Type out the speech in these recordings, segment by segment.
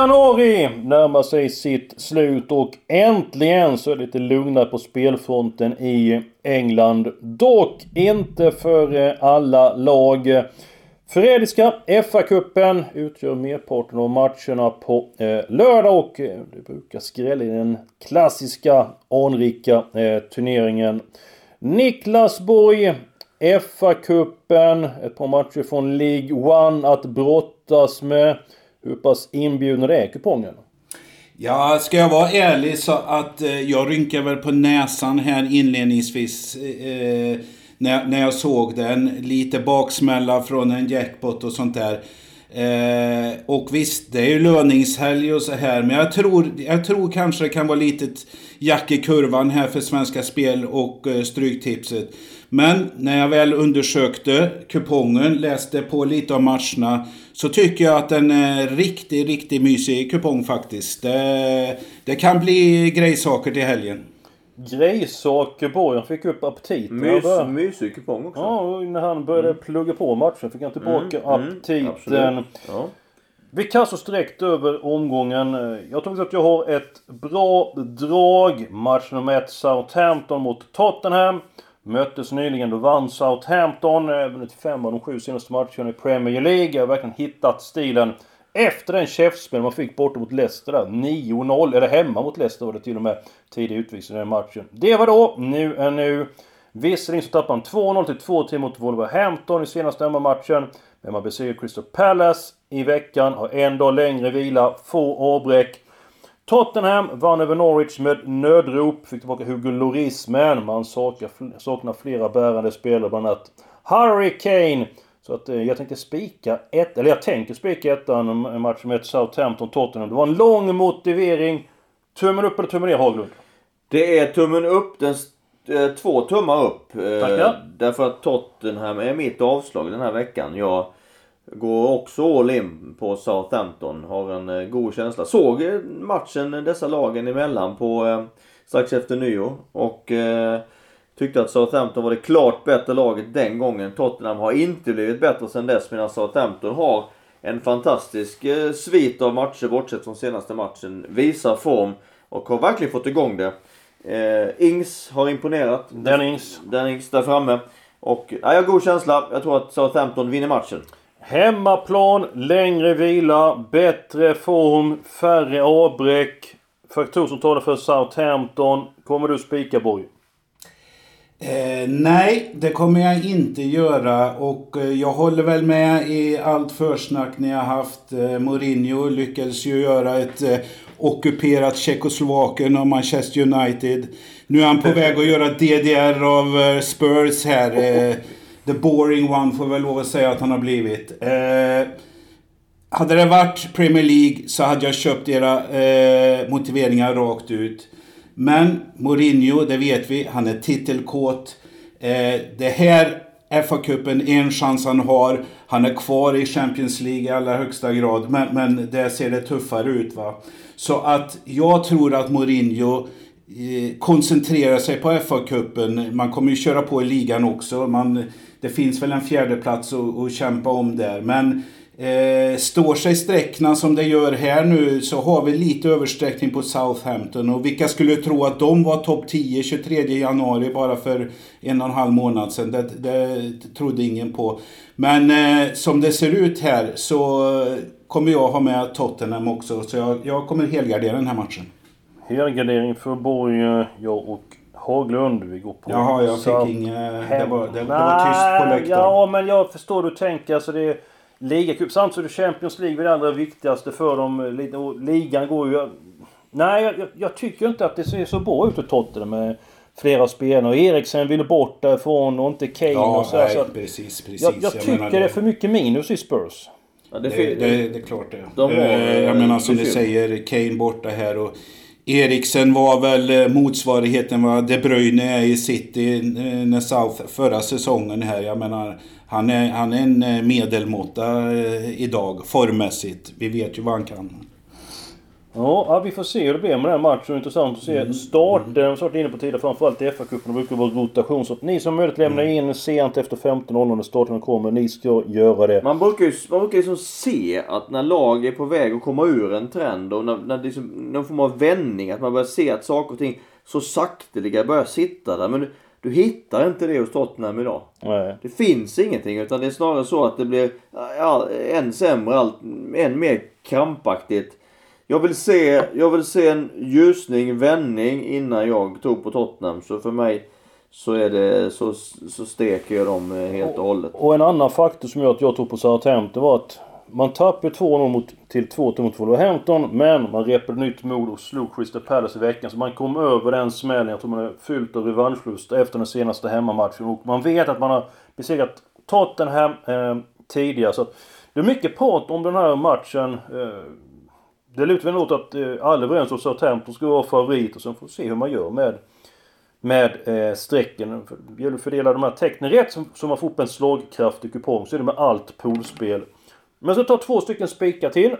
Januari närmar sig sitt slut och äntligen så är det lite lugnare på spelfronten i England. Dock inte för eh, alla lag. Förrädiska FA-cupen utgör merparten av matcherna på eh, lördag och eh, det brukar skrälla i den klassiska anrika eh, turneringen. Niklas Borg, FA-cupen, ett par matcher från League One att brottas med. Hur pass inbjudande är kupongen? Ja, ska jag vara ärlig så att eh, jag rynkar väl på näsan här inledningsvis. Eh, när, när jag såg den. Lite baksmälla från en jackpot och sånt där. Eh, och visst, det är ju löningshelg och så här. Men jag tror, jag tror kanske det kan vara litet jack i kurvan här för Svenska Spel och eh, Stryktipset. Men när jag väl undersökte kupongen, läste på lite om matcherna. Så tycker jag att den är riktigt, riktigt mysig kupong faktiskt. Det, det kan bli grejsaker till helgen. Grejsaker Borgen fick upp aptiten. Mys, mysig kupong också. Ja, när han började mm. plugga på matchen fick han tillbaka mm, mm aptiten. Mm, ja. Vi kastar direkt över omgången. Eh, jag tror att jag har ett bra drag. Match nummer ett Southampton mot Tottenham. Möttes nyligen, då vann Southampton. Vunnit fem av de sju senaste matcherna i Premier League. Jag har verkligen hittat stilen. Efter den käftspel man fick borta mot Leicester där. 9-0. Eller hemma mot Leicester var det till och med. Tidig utvisning i den matchen. Det var då. Nu är nu. Visserligen så tappade man 2-0 till 2-3 mot Wolverhampton i senaste hemmamatchen. Men man besegrade Crystal Palace i veckan. Har en dag längre vila. Få avbräck. Tottenham vann över Norwich med nödrop. Fick tillbaka Hugo Lloris. Men man saknar, saknar flera bärande spelare. Bland annat Harry Kane. Så att eh, jag tänkte spika ett, eller jag tänker spika ettan, en match med Southampton-Tottenham. Det var en lång motivering. Tummen upp eller tummen ner Haglund? Det är tummen upp. Den, eh, två tummar upp. Eh, Tackar. Därför att Tottenham är mitt avslag den här veckan. Jag går också all in på Southampton. Har en eh, god känsla. Såg eh, matchen dessa lagen emellan på eh, strax efter nyår. Och eh, Tyckte att Southampton var det klart bättre laget den gången. Tottenham har inte blivit bättre sen dess medan Southampton har en fantastisk eh, svit av matcher bortsett från senaste matchen. Visar form och har verkligen fått igång det. Eh, Ings har imponerat. Den Ings. Den Ings där framme. Och ja, jag har god känsla. Jag tror att Southampton vinner matchen. Hemmaplan, längre vila, bättre form, färre avbräck. Faktorer som talar för Southampton. Kommer du spika Borg? Eh, nej, det kommer jag inte göra och eh, jag håller väl med i allt försnack ni har haft. Eh, Mourinho lyckades ju göra ett eh, ockuperat Tjeckoslovakien och Manchester United. Nu är han på väg att göra DDR av eh, Spurs här. The boring one får väl lov att säga att han har blivit. Eh, hade det varit Premier League så hade jag köpt era eh, motiveringar rakt ut. Men Mourinho, det vet vi, han är titelkåt. Eh, det här FA-cupen är en chans han har. Han är kvar i Champions League i allra högsta grad. Men, men där ser det tuffare ut va. Så att jag tror att Mourinho eh, koncentrerar sig på FA-cupen. Man kommer ju köra på i ligan också. Man, det finns väl en fjärde plats att, att kämpa om där. Men Eh, står sig sträckna som det gör här nu så har vi lite översträckning på Southampton. Och vilka skulle tro att de var topp 10 23 januari bara för en och en halv månad sedan. Det, det trodde ingen på. Men eh, som det ser ut här så kommer jag ha med Tottenham också. Så jag, jag kommer helgardera den här matchen. Helgardering för Borg, jag och Haglund. Vi går på... Jaha, jag fick inget... Det var, det, det var tyst på läktaren. Ja, men jag förstår du tänker. Alltså det Ligacup. Samtidigt så är det Champions League det allra viktigaste för dem. Ligan går ju... Nej, jag, jag, tycker inte att det ser så bra ut för Tottenham med flera spelare. Eriksen vill bort därifrån och inte Kane ja, och så. Nej, så precis, precis. Jag, jag tycker det är för mycket minus i Spurs. Ja, det, det, det, det, är klart det. De har, eh, jag menar som du säger, Kane borta här och Eriksen var väl eh, motsvarigheten vad De Bruyne är i City eh, när South förra säsongen här. Jag menar, han är, han är en eh, medelmåtta idag formmässigt. Vi vet ju vad han kan. Ja, vi får se hur det blir med den matchen. Intressant att se mm. starten. Vi har varit inne på tidigare, framförallt i FA-cupen. Det brukar vara rotation. Så att ni som möjligt lämnar mm. in sent efter 15.00 när starten kommer. Ni ska göra det. Man brukar ju man brukar liksom se att när lag är på väg att komma ur en trend och när, när det liksom, någon form av vändning. Att man börjar se att saker och ting så sakteliga börjar sitta där. Men du hittar inte det hos Tottenham idag. Nej. Det finns ingenting utan det är snarare så att det blir ja, än sämre, allt, än mer krampaktigt. Jag vill, se, jag vill se en ljusning, vändning innan jag tror på Tottenham. Så för mig så är det så, så steker jag dem helt och hållet. Och en annan faktor som gör att jag tror på Southampton var att man tappade 2-0 mot, till 2-2 mot Wolverhampton men man repade nytt mod och slog Crystal Palace i veckan. Så man kom över den smällen. Jag tror man är fyllt av revanschlust efter den senaste hemmamatchen. Och man vet att man har besegrat Tottenham eh, tidigare. Så att det är mycket prat om den här matchen. Eh, det lutar väl åt att eh, alla är överens om att Southampton ska vara favorit och sen får vi se hur man gör med med eh, strecken. Det gäller att fördela de här tecknen rätt som, som man får upp en slagkraftig kupong. Så är det med allt poolspel. Men så tar två stycken spikar till.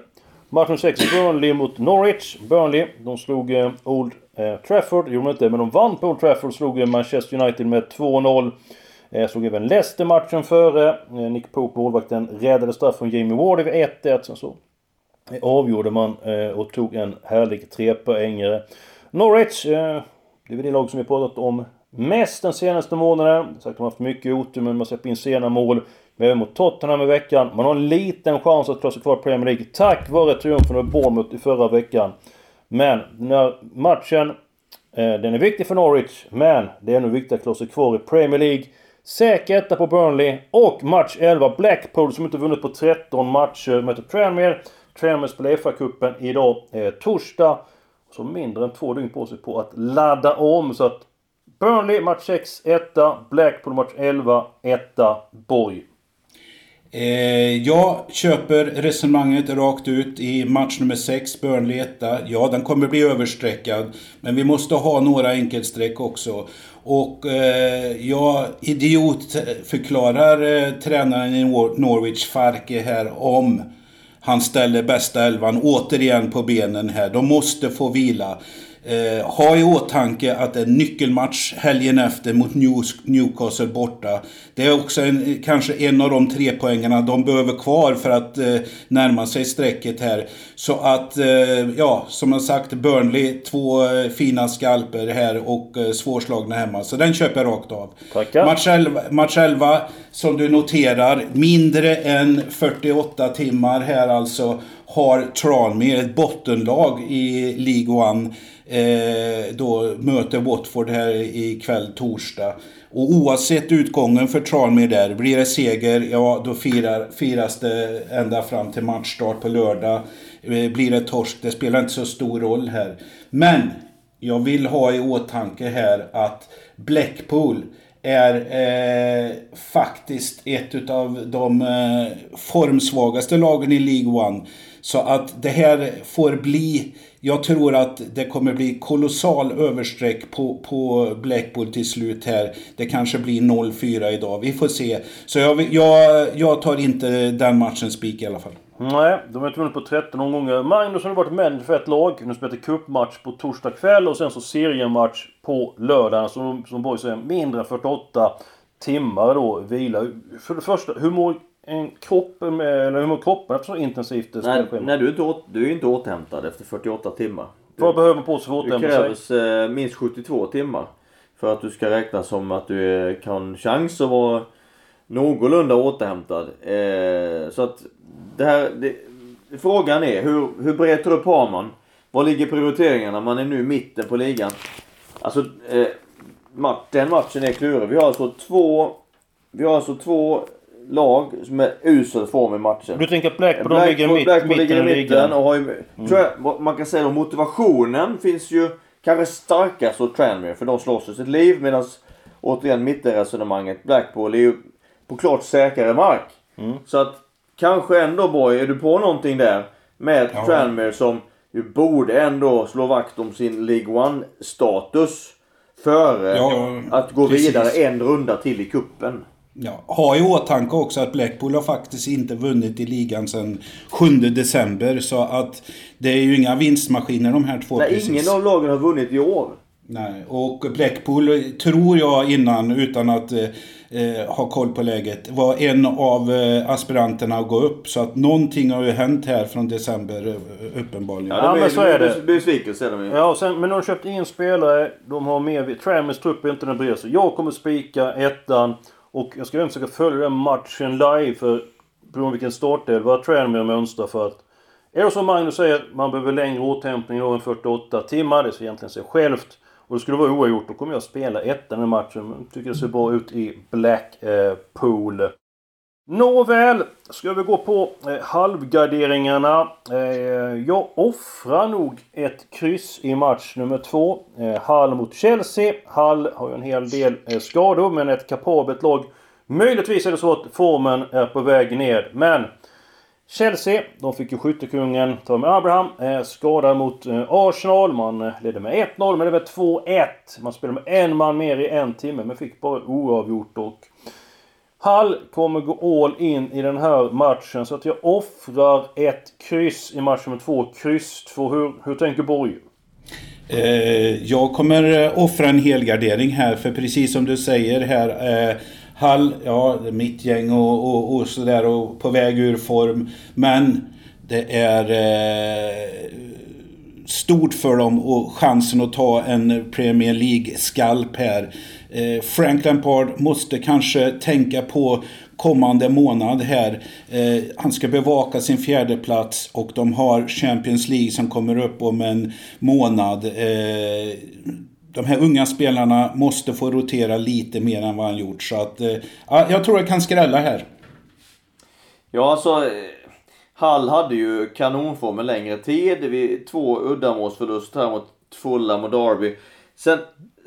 Matchen 6 Burnley mot Norwich. Burnley, de slog eh, Old eh, Trafford. Det gjorde de inte, men de vann på Old Trafford. Slog eh, Manchester United med 2-0. Eh, slog även Leicester matchen före. Eh, Nick Pope, målvakten, räddade straff från Jamie Ward vid 1-1. Sen så avgjorde man eh, och tog en härlig trepoängare. Norwich, eh, det är väl det lag som vi pratat om mest den senaste månaden. Sagt de har haft mycket otur men man släpper in sena mål. Men även mot Tottenham i veckan. Man har en liten chans att klara sig kvar i Premier League tack vare triumfen över Bournemouth i förra veckan. Men den här matchen, eh, den är viktig för Norwich. Men det är ännu viktigare att klara sig kvar i Premier League. Säker etta på Burnley och match 11 Blackpool som inte vunnit på 13 matcher möter Tranmere. Tranmere spelar FA-cupen idag eh, torsdag. Så mindre än två dygn på sig på att ladda om. Så att Burnley match 6 etta. Blackpool match 11 etta. Borg. Eh, jag köper resonemanget rakt ut i match nummer 6, Burnley 1. Ja, den kommer bli överstreckad. Men vi måste ha några enkelsträck också. Och eh, jag idiotförklarar eh, tränaren i Norwich, Farke, här om han ställer bästa elvan återigen på benen här. De måste få vila. Eh, ha i åtanke att det är en nyckelmatch helgen efter mot Newcastle borta. Det är också en, kanske en av de tre poängarna de behöver kvar för att eh, närma sig strecket här. Så att, eh, ja, som jag sagt, Burnley, två eh, fina skalper här och eh, svårslagna hemma. Så den köper jag rakt av. Tackar. Match 11, match 11, som du noterar, mindre än 48 timmar här alltså har Tranmere ett bottenlag i League One eh, då möter Watford här ikväll torsdag. Och oavsett utgången för Tranmere där, blir det seger, ja då firar, firas det ända fram till matchstart på lördag. Eh, blir det torsk, det spelar inte så stor roll här. Men jag vill ha i åtanke här att Blackpool är eh, faktiskt ett av de eh, formsvagaste lagen i League One. Så att det här får bli jag tror att det kommer bli kolossal översträck på, på Blackpool till slut här. Det kanske blir 0-4 idag. Vi får se. Så jag, jag, jag tar inte den matchen spik i alla fall. Nej, de har inte vunnit på 13 omgångar. Magnus har varit manager för ett lag. Nu spelar cupmatch på torsdag kväll och sen så seriematch på lördag. Som, som Borg säger, mindre än 48 timmar då vila. För det första, hur mår en kropp med, eller hur mår kroppen efter så intensivt nej, nej, du är inte, du är inte återhämtad efter 48 timmar. Du, Vad behöver man på sig för att återhämta sig? Det krävs eh, minst 72 timmar. För att du ska räkna som att du kan chans att vara någorlunda återhämtad. Eh, så att det här... Det, frågan är hur, hur brett upp har man? Var ligger prioriteringarna? Man är nu i mitten på ligan. Alltså, eh, den matchen är klurig. Vi har alltså två... Vi har alltså två lag som är usel form i matchen. Du tänker att Blackpool, Black, ligger mitt, Blackpool ligger i mitten och har ju, mm. tror jag, man kan säga att motivationen finns ju kanske starkast hos Tranmere för de slåss för sitt liv medan återigen mittenresonemanget Blackpool är ju på klart säkrare mark. Mm. Så att kanske ändå boy, är du på någonting där med ja. Tranmere som ju borde ändå slå vakt om sin League One status före ja, att gå precis. vidare en runda till i kuppen. Ja, ha i åtanke också att Blackpool har faktiskt inte vunnit i ligan sedan 7 december. Så att det är ju inga vinstmaskiner de här två Nej, precis. ingen av lagen har vunnit i år. Nej, och Blackpool tror jag innan, utan att eh, eh, ha koll på läget, var en av eh, aspiranterna att gå upp. Så att någonting har ju hänt här från december eh, uppenbarligen. Ja, ja men så är det. Besvikelse är de ju. Ja, sen, men de har köpt in spelare. De har mer... Trammers trupp är inte den bred. Så jag kommer spika ettan. Och jag ska även försöka följa den matchen live. För beroende på vilken startelva Tranmere mönstrar för att... Är det som Magnus säger, man behöver längre återhämtning än 48 timmar. Det ser egentligen sig självt. Och det skulle vara oavgjort, då kommer jag spela ettan i matchen. Jag tycker det ser bra ut i Blackpool. Eh, Nåväl, ska vi gå på eh, halvgarderingarna. Eh, jag offrar nog ett kryss i match nummer två. Eh, Hall mot Chelsea. Hall har ju en hel del eh, skador men ett kapabelt lag. Möjligtvis är det så att formen är på väg ner. Men Chelsea, de fick ju skyttekungen Tommy Abraham eh, skadad mot eh, Arsenal. Man eh, ledde med 1-0 men det var 2-1. Man spelade med en man mer i en timme men fick bara oavgjort och Hall kommer gå all in i den här matchen så att jag offrar ett kryss i match nummer två. Kryss två. Hur, hur tänker Borg? Eh, jag kommer eh, offra en helgardering här för precis som du säger här eh, Hall, ja, mitt gäng och, och, och sådär och på väg ur form. Men det är eh, stort för dem och chansen att ta en Premier League-skalp här. Eh, Frank Lampard måste kanske tänka på kommande månad här. Eh, han ska bevaka sin fjärde plats och de har Champions League som kommer upp om en månad. Eh, de här unga spelarna måste få rotera lite mer än vad han gjort. Så att, eh, jag tror det kan skrälla här. Ja, alltså... Hall hade ju kanonform en längre tid. Vi, två uddamålsförluster här mot Fulham och Derby. Sen,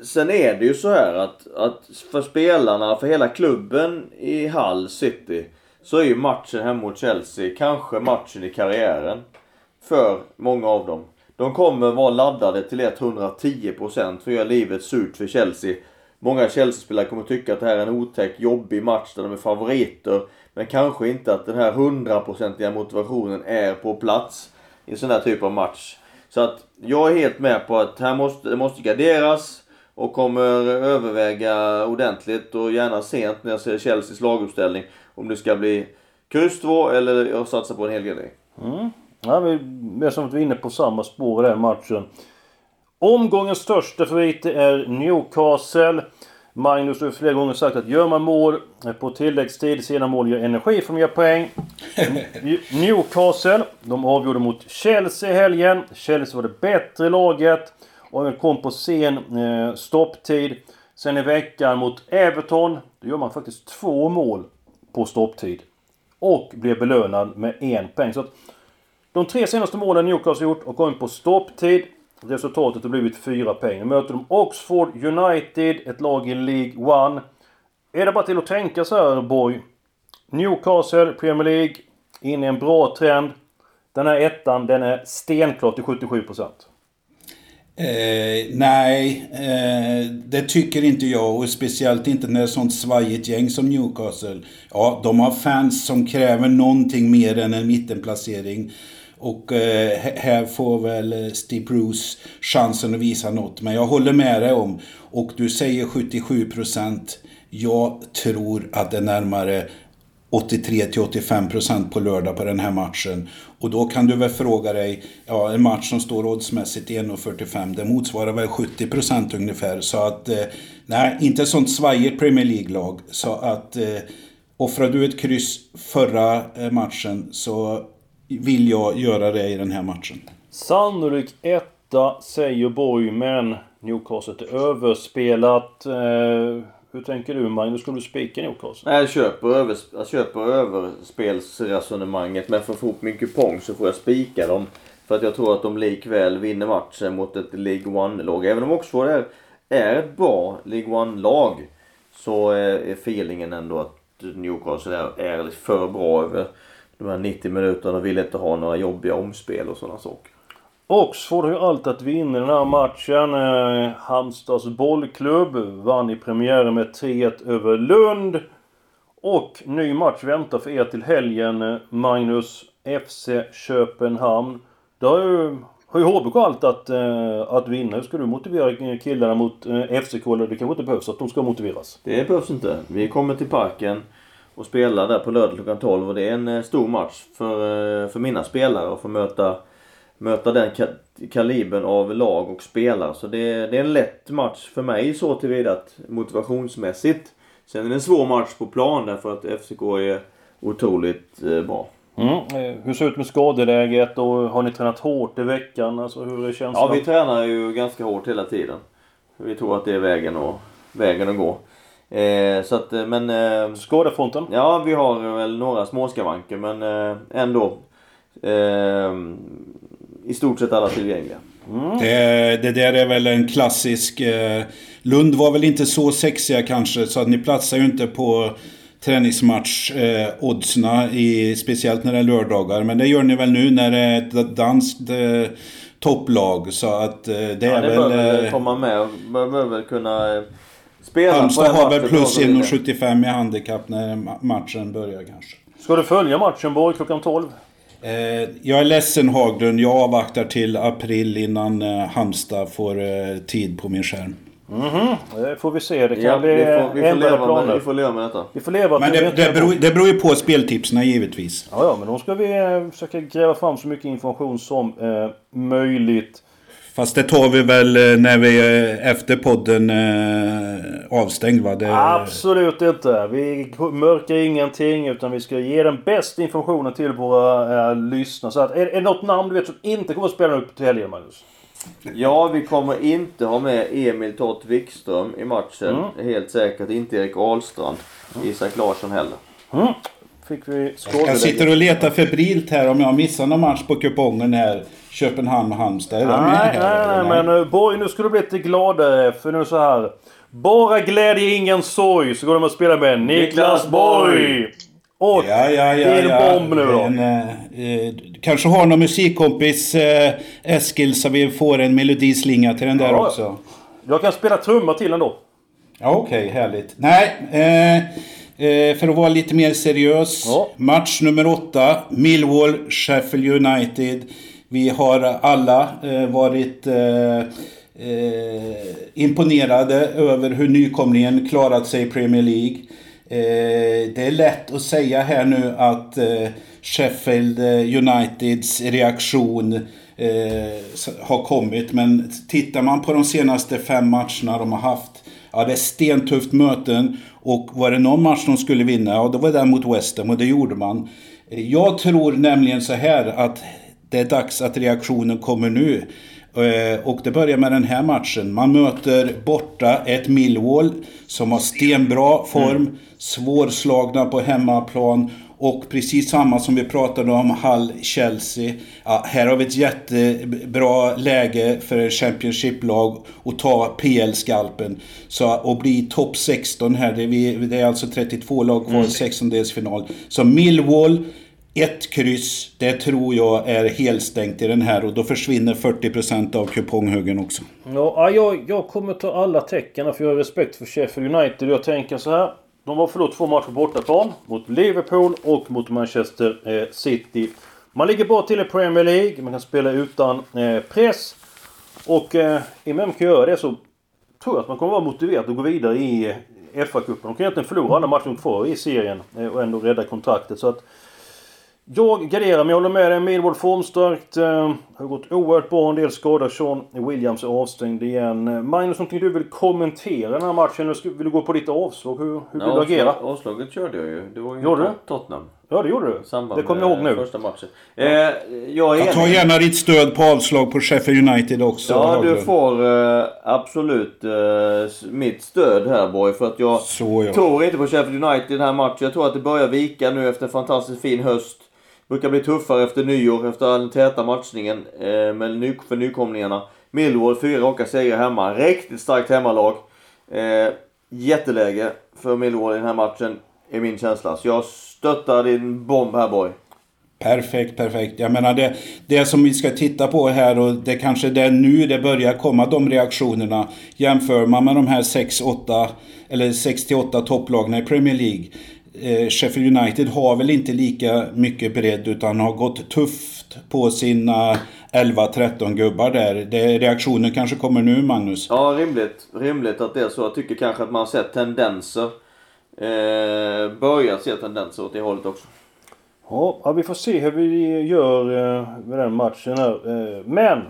sen är det ju så här att, att för spelarna, för hela klubben i Hull City så är ju matchen hemma mot Chelsea kanske matchen i karriären. För många av dem. De kommer vara laddade till 110% för att göra livet surt för Chelsea. Många Chelsea-spelare kommer tycka att det här är en otäck, jobbig match där de är favoriter. Men kanske inte att den här hundraprocentiga motivationen är på plats i en sån här typ av match. Så att jag är helt med på att här måste, det måste garderas och kommer överväga ordentligt och gärna sent när jag ser Chelseas laguppställning om det ska bli kryss 2 eller jag satsar på en hel grej. Mm. Ja, vi är som att vi är inne på samma spår i den matchen. Omgångens största favorit är Newcastle. Magnus har flera gånger sagt att gör man mål på tilläggstid, sena mål gör energi för mer poäng. Newcastle, de avgjorde mot Chelsea i helgen. Chelsea var det bättre laget. Och kom på sen eh, stopptid. Sen i veckan mot Everton, då gör man faktiskt två mål på stopptid. Och blev belönad med en poäng. Så att de tre senaste målen Newcastle gjort och kommit på stopptid. Resultatet har blivit fyra poäng. Nu möter de Oxford United, ett lag i League One. Är det bara till att tänka så här, Borg? Newcastle, Premier League, in i en bra trend. Den här ettan, den är stenklar till 77%. Eh, nej, eh, det tycker inte jag och speciellt inte när det är sånt svajigt gäng som Newcastle. Ja, de har fans som kräver någonting mer än en mittenplacering. Och eh, här får väl eh, Steve Bruce chansen att visa något. Men jag håller med dig om, och du säger 77 procent. Jag tror att det är närmare 83 till 85 procent på lördag på den här matchen. Och då kan du väl fråga dig, ja en match som står oddsmässigt 1,45 det motsvarar väl 70 procent ungefär. Så att, eh, nej, inte sånt svajigt Premier League-lag. Så att eh, offrar du ett kryss förra eh, matchen så vill jag göra det i den här matchen. Sannolikt etta säger Borg, men Newcastle är överspelat. Eh, hur tänker du Magnus? Ska du spika Newcastle? Nej, jag köper, över, jag köper överspelsresonemanget. Men för att få ihop min kupong så får jag spika dem. För att jag tror att de likväl vinner matchen mot ett League One-lag. Även om Oxford är, är ett bra League One-lag. Så eh, är feelingen ändå att Newcastle är, är för bra över de här 90 minuterna och vill inte ha några jobbiga omspel och sådana saker. Oxford har ju allt att vinna den här matchen. Eh, Halmstads bollklubb vann i premiären med 3-1 över Lund. Och ny match väntar för er till helgen. Eh, Magnus FC Köpenhamn. Då har ju, har ju HBK allt att, eh, att vinna. Hur ska du motivera eh, killarna mot eh, FCK? Eller det kanske inte behövs att de ska motiveras? Det behövs inte. Vi kommer till parken och spelar där på lördag klockan 12 och det är en eh, stor match för, för mina spelare att få möta möta den ka kalibern av lag och spelare. Så det, det, är en lätt match för mig så tillvida att motivationsmässigt. Sen är det en svår match på plan därför att FCK är otroligt eh, bra. Mm. Eh, hur ser det ut med skadeläget och har ni tränat hårt i veckan? Alltså hur är känslan? Ja, vi tränar ju ganska hårt hela tiden. Vi tror att det är vägen, och, vägen att gå. Eh, så att, eh, men... Eh, Skadefronten? Ja, vi har väl några småskavanker men eh, ändå. Eh, i stort sett alla tillgängliga. Mm. Det, det, där är väl en klassisk... Eh, Lund var väl inte så sexiga kanske så att ni platsar ju inte på träningsmatch-oddsna, eh, speciellt när det är lördagar. Men det gör ni väl nu när det är ett danskt eh, topplag. Så att eh, det är ja, det väl... Det behöver komma med. Man behöver kunna eh, spela Halmstad har väl plus 1,75 i handikapp när matchen börjar kanske. Ska du följa matchen Borg klockan 12? Eh, jag är ledsen Haglund, jag avvaktar till april innan eh, Halmstad får eh, tid på min skärm. Mhm, mm det får vi se. Det kan ja, bli vi får, vi får leva planer. Med, vi får leva med detta. Vi får leva Men det, det, beror, det beror ju på speltipsen givetvis. Ja, ja, men då ska vi försöka gräva fram så mycket information som eh, möjligt. Fast det tar vi väl eh, när vi är efter podden eh, avstängd va? Det... Absolut inte. Vi mörkar ingenting utan vi ska ge den bästa informationen till våra eh, lyssnare. Så att, är, är det något namn du vet som inte kommer att spela upp till helgen Magnus? Ja, vi kommer inte ha med Emil Tott Wikström i matchen. Mm. Helt säkert inte Erik Ahlstrand. Mm. Isak Larsson heller. Mm. Fick vi jag sitter och letar febrilt här om jag missar någon match på kupongen här. Köpenhamn-Halmstad. Är nej, nej, nej, nej, men eh, Borg nu ska du bli lite gladare. För nu så här. Bara glädje, ingen sorg. Så går de att spela med Niklas Borg. Och ja, ja, ja, det är en bomb nu då. En, eh, eh, kanske har någon musikkompis eh, Eskil så vi får en melodislinga till den där ja, också. Jag kan spela trumma till den då. Okej, okay, härligt. Nej, eh, eh, för att vara lite mer seriös. Ja. Match nummer åtta. Millwall, Sheffield United. Vi har alla eh, varit eh, eh, imponerade över hur nykomlingen klarat sig i Premier League. Det är lätt att säga här nu att Sheffield Uniteds reaktion har kommit. Men tittar man på de senaste fem matcherna de har haft. Ja, det är stentufft möten. Och var det någon match de skulle vinna, ja det var den mot West Ham och det gjorde man. Jag tror nämligen så här att det är dags att reaktionen kommer nu. Eh, och det börjar med den här matchen. Man möter borta ett Millwall som har stenbra form, mm. svårslagna på hemmaplan och precis samma som vi pratade om Hull Chelsea. Ja, här har vi ett jättebra läge för Championship-lag att ta PL-skalpen. Så att bli topp 16 här, det är, vi, det är alltså 32 lag kvar i mm. 16-delsfinal. Så Millwall ett kryss, det tror jag är helstängt i den här och då försvinner 40% av kuponghögen också. Ja, jag, jag kommer ta alla tecken för jag har respekt för Sheffield United. Jag tänker så här. De har förlorat två matcher på bortaplan. Mot Liverpool och mot Manchester eh, City. Man ligger bra till i Premier League. Man kan spela utan eh, press. Och eh, i och med man kan göra det så tror jag att man kommer vara motiverad att gå vidare i eh, FA-cupen. De kan egentligen förlora alla matcher kvar i serien och ändå rädda kontraktet. Så att jag garderar mig, jag håller med dig. Millwall formstarkt. Eh, har gått oerhört bra. En del skador. Sean Williams är avstängd igen. Magnus, någonting du vill kommentera den här matchen? Vill du gå på ditt avslag? Hur, hur vill ja, du agera? Avslaget körde jag ju. Det var ju gjorde du? Tottenham. Ja, det gjorde du. Samband det kommer jag ihåg nu. Första matchen. Eh, jag, jag tar gärna ditt stöd på avslag på Sheffield United också. Ja, du får eh, absolut eh, mitt stöd här boy. För att jag Så, ja. tror inte på Sheffield United i den här matchen. Jag tror att det börjar vika nu efter en fantastiskt fin höst. Brukar bli tuffare efter nyår, efter den täta matchningen eh, med ny, för nykomlingarna. Millwall, fyra raka segrar hemma. Riktigt starkt hemmalag. Eh, jätteläge för Millwall i den här matchen, är min känsla. Så jag stöttar din bomb här boy. Perfekt, perfekt. Jag menar det, det som vi ska titta på här och det kanske är nu det börjar komma de reaktionerna. Jämför man med de här 6-8 eller 6-8 topplagen i Premier League eh, Sheffield United har väl inte lika mycket bredd utan har gått tufft på sina 11-13 gubbar där. Det, reaktionen kanske kommer nu Magnus? Ja, rimligt. Rimligt att det är så. Jag tycker kanske att man har sett tendenser. Eh, börjat se tendenser åt det hållet också. Ja, vi får se hur vi gör eh, med den matchen här. Eh, men!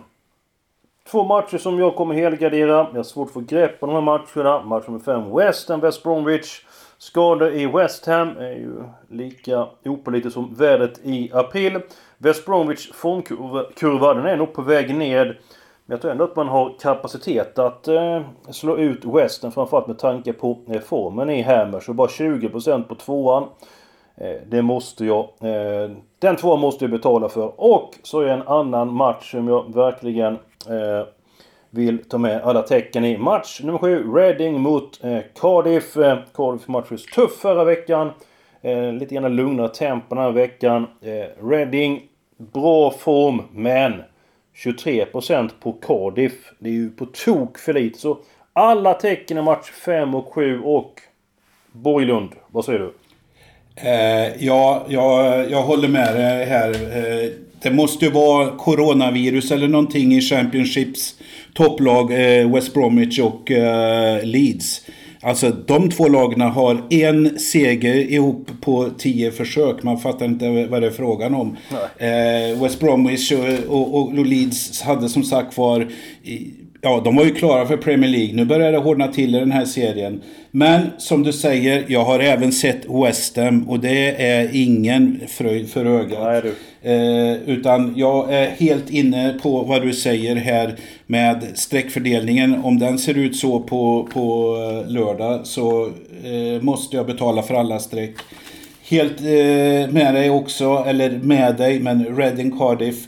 Två matcher som jag kommer helgardera. Jag har svårt att få grepp på de här matcherna. Match nummer 5 West Ham, West Bromwich. Skador i West Ham är ju lika opålitligt som vädret i april. West Bromwich formkurva, den är nog på väg ned. Men jag tror ändå att man har kapacitet att eh, slå ut West Ham framförallt med tanke på eh, formen i Hammer. Så bara 20% på tvåan. Eh, det måste jag. Eh, den tvåan måste jag betala för. Och så är en annan match som jag verkligen eh, vill ta med alla tecken i. Match nummer 7, Reading mot eh, Cardiff. Eh, Cardiff matchades tuff förra veckan. Eh, lite grann lugnare tempo den här veckan. Eh, Reading, bra form, men 23% på Cardiff. Det är ju på tok för lite. Så alla tecken i match 5 och 7 och Borglund, vad säger du? Eh, ja, jag, jag håller med dig här. Eh, det måste ju vara coronavirus eller någonting i Championships topplag eh, West Bromwich och eh, Leeds. Alltså de två lagen har en seger ihop på tio försök. Man fattar inte vad det är frågan om. Eh, West Bromwich och, och, och, Leeds hade som sagt var Ja, de var ju klara för Premier League. Nu börjar det hårdna till i den här serien. Men som du säger, jag har även sett West Ham och det är ingen fröjd för ögat. Nej, du. Eh, utan jag är helt inne på vad du säger här med streckfördelningen. Om den ser ut så på, på eh, lördag så eh, måste jag betala för alla streck. Helt eh, med dig också, eller med dig, men Reading Cardiff.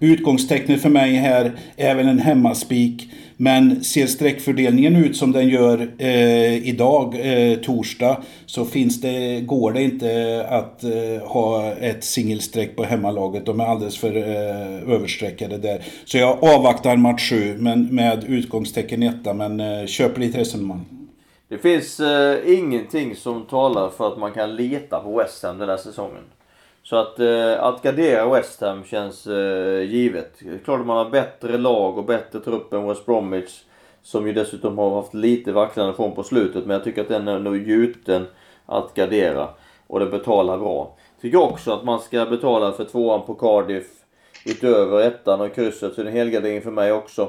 Utgångstecknet för mig här är väl en hemmaspik. Men ser streckfördelningen ut som den gör eh, idag, eh, torsdag, så finns det, går det inte att eh, ha ett singelstreck på hemmalaget. De är alldeles för eh, överstreckade där. Så jag avvaktar match 7 men med utgångstecken 1 men eh, köper lite resonemang. Det finns eh, ingenting som talar för att man kan leta på West Ham den här säsongen. Så att, eh, att gardera West Ham känns eh, givet. Klart att man har bättre lag och bättre trupp än West Bromwich. Som ju dessutom har haft lite vacklande form på slutet. Men jag tycker att den är nog gjuten att gardera. Och den betalar bra. Tycker också att man ska betala för tvåan på Cardiff. Utöver ettan och krysset. Så det är en helgardering för mig också.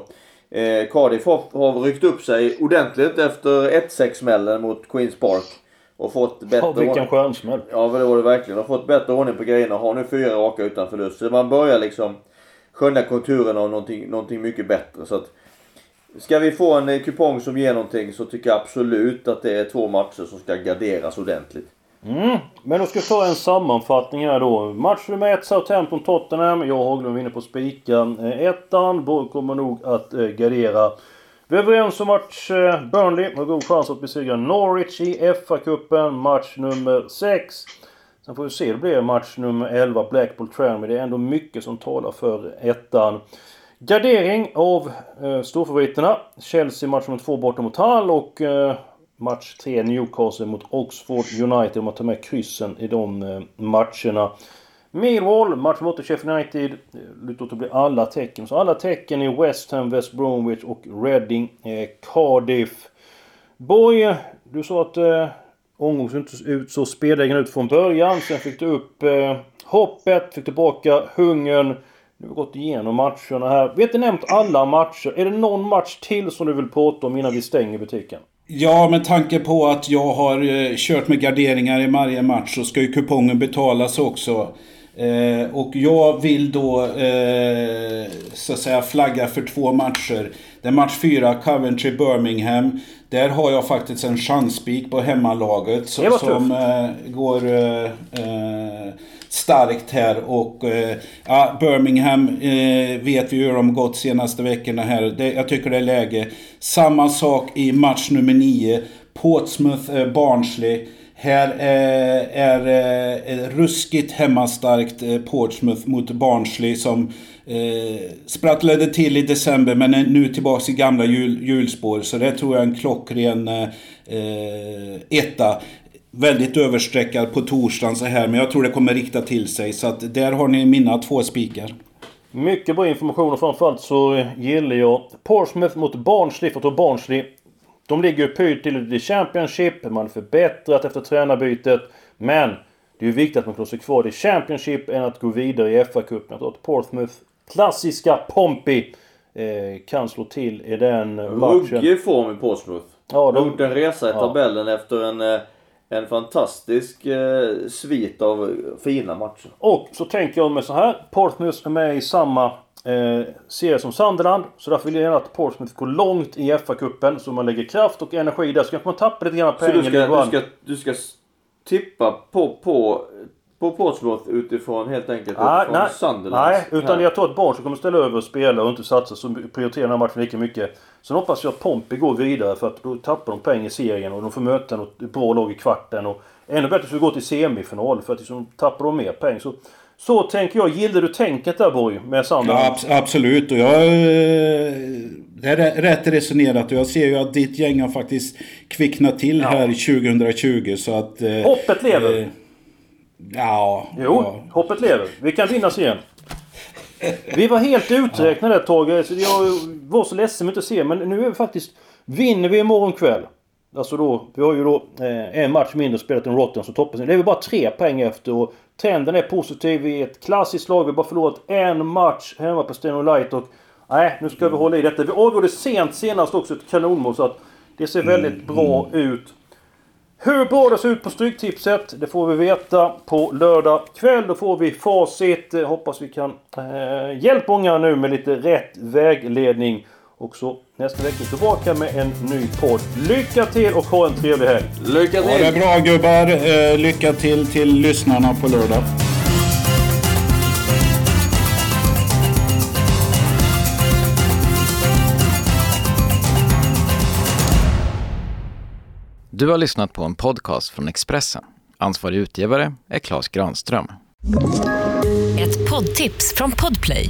Eh, Cardiff har, har ryckt upp sig ordentligt efter 1-6 smällen mot Queens Park. Och fått bättre... Ja, vilken stjärnsmäll. Ja, det var det verkligen. Och fått bättre ordning på grejerna och har nu fyra raka utan förlust. Så man börjar liksom skönja konturen av någonting, någonting mycket bättre. Så att, ska vi få en kupong som ger någonting så tycker jag absolut att det är två matcher som ska garderas ordentligt. Mm. Men då ska jag ta en sammanfattning här då. Match nummer 1 Southampton-Tottenham. Jag och Haglund vinner på spika eh, ettan. Kommer nog att eh, gardera vi är överens om match eh, Burnley har god chans att besegra Norwich i FA-cupen. Match nummer 6. Sen får vi se, det blir match nummer 11 Blackpool Tranmere. Det är ändå mycket som talar för ettan. Gardering av eh, storfavoriterna. Chelsea match nummer 2 borta mot Hull och eh, match 3 Newcastle mot Oxford United om man tar med kryssen i de eh, matcherna. Millwall, match mot Sheffield United. Lutar åt att bli alla tecken. Så alla tecken i West Ham, West Bromwich och Reading, eh, Cardiff. Boy, du sa att eh, omgången såg inte ut så spelegen ut från början. Sen fick du upp eh, hoppet, fick tillbaka hungern. Nu har vi gått igenom matcherna här. Vi har inte nämnt alla matcher. Är det någon match till som du vill prata om innan vi stänger butiken? Ja, med tanke på att jag har eh, kört med garderingar i varje match så ska ju kupongen betalas också. Eh, och jag vill då eh, så att säga flagga för två matcher. Det är match 4, Coventry-Birmingham. Där har jag faktiskt en chanspik på hemmalaget så, som eh, går eh, eh, starkt här. Och eh, ja, Birmingham vet vi hur de gått senaste veckorna här. Det, jag tycker det är läge. Samma sak i match nummer 9. Portsmouth-Barnsley. Här eh, är, eh, är, ruskigt hemmastarkt eh, Portsmouth mot Barnsley som eh, sprattlade till i december men är nu tillbaka i gamla jul, hjulspår. Så det tror jag är en klockren eh, etta. väldigt överstreckad på torsdagen så här. Men jag tror det kommer rikta till sig. Så att där har ni mina två spikar. Mycket bra information och framförallt så gillar jag Portsmouth mot Barnsley. För att Barnsley, de ligger ju pyrt till i Championship. Man har förbättrat efter tränarbytet. Men det är ju viktigt att man klarar sig kvar i Championship än att gå vidare i FA-cupen. Jag tror att Portsmouth, klassiska Pompey, eh, kan slå till i den matchen. Ruggig form i Portsmouth. Ja, de gjort en resa i tabellen ja. efter en eh, en fantastisk eh, svit av fina matcher. Och så tänker jag med så här. Portsmouth är med i samma eh, serie som Sunderland. Så därför vill jag gärna att Portsmouth går långt i FA-cupen. Så man lägger kraft och energi där. Så kanske man tappar lite grann pengar. Så du ska, du ska, du ska tippa på, på på Portsmouth utifrån helt enkelt nej, utifrån nej, Sunderland? Nej, utan här. jag tror att Barnsley kommer ställa över och spela och inte satsa så prioriterar den här matchen lika mycket. Sen hoppas jag att Pompey går vidare för att då tappar de poäng i serien och de får möta något bra lag i kvarten. Och ännu bättre skulle gå till semifinal för att liksom tappar de mer poäng. Så, så tänker jag. Gillar du tänket där Borg? Med Sunderland? Ja, ab absolut. Och jag... Eh, det är rätt resonerat och jag ser ju att ditt gäng har faktiskt kvicknat till ja. här 2020 så att... Eh, Hoppet lever! Eh, Ja. Jo, ja. hoppet lever. Vi kan vinnas igen. Vi var helt uträknade ett tag. jag var så ledsen att inte se. Men nu är vi faktiskt... Vinner vi imorgon kväll. Alltså då, vi har ju då eh, en match mindre spelat än Rotten så toppas Det är vi bara tre poäng efter och trenden är positiv. Vi är ett klassiskt lag. Vi har bara förlorat en match hemma på Steno Light och... Nej, nu ska vi hålla i detta. Vi avgjorde sent senast också ett kanonmål så att det ser väldigt mm. bra ut. Hur bra det ser ut på Stryktipset, det får vi veta på lördag kväll. Då får vi facit. Hoppas vi kan eh, hjälpa många nu med lite rätt vägledning. Och så nästa vecka tillbaka med en ny podd. Lycka till och ha en trevlig helg! Lycka till! Ha det bra gubbar! Eh, lycka till till lyssnarna på lördag. Du har lyssnat på en podcast från Expressen. Ansvarig utgivare är Klas Granström. Ett poddtips från Podplay.